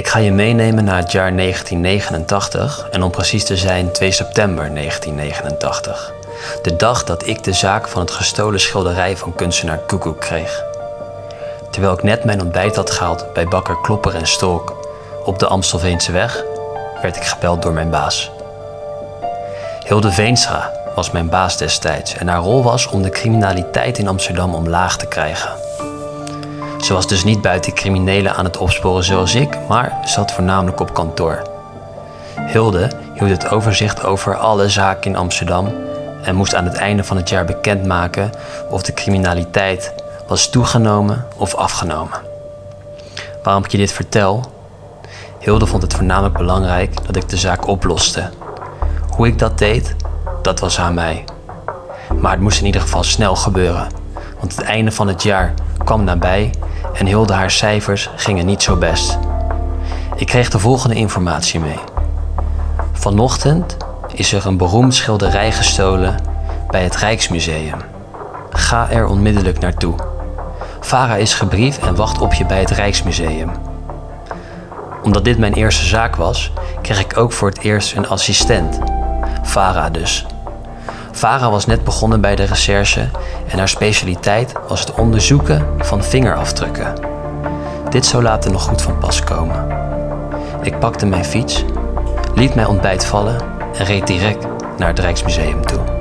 Ik ga je meenemen naar het jaar 1989 en om precies te zijn 2 september 1989. De dag dat ik de zaak van het gestolen schilderij van kunstenaar Koekoek kreeg. Terwijl ik net mijn ontbijt had gehaald bij bakker Klopper en Stolk op de Amstelveense weg, werd ik gebeld door mijn baas. Hilde Veenstra was mijn baas destijds en haar rol was om de criminaliteit in Amsterdam omlaag te krijgen. Ze was dus niet buiten criminelen aan het opsporen zoals ik, maar zat voornamelijk op kantoor. Hilde hield het overzicht over alle zaken in Amsterdam en moest aan het einde van het jaar bekendmaken of de criminaliteit was toegenomen of afgenomen. Waarom ik je dit vertel? Hilde vond het voornamelijk belangrijk dat ik de zaak oploste. Hoe ik dat deed, dat was aan mij. Maar het moest in ieder geval snel gebeuren, want het einde van het jaar kwam nabij en Hilde haar cijfers gingen niet zo best. Ik kreeg de volgende informatie mee. Vanochtend is er een beroemd schilderij gestolen bij het Rijksmuseum. Ga er onmiddellijk naartoe. Vara is gebriefd en wacht op je bij het Rijksmuseum. Omdat dit mijn eerste zaak was, kreeg ik ook voor het eerst een assistent. Vara dus. Vara was net begonnen bij de recherche en haar specialiteit was het onderzoeken van vingerafdrukken. Dit zou later nog goed van pas komen. Ik pakte mijn fiets, liet mijn ontbijt vallen en reed direct naar het Rijksmuseum toe.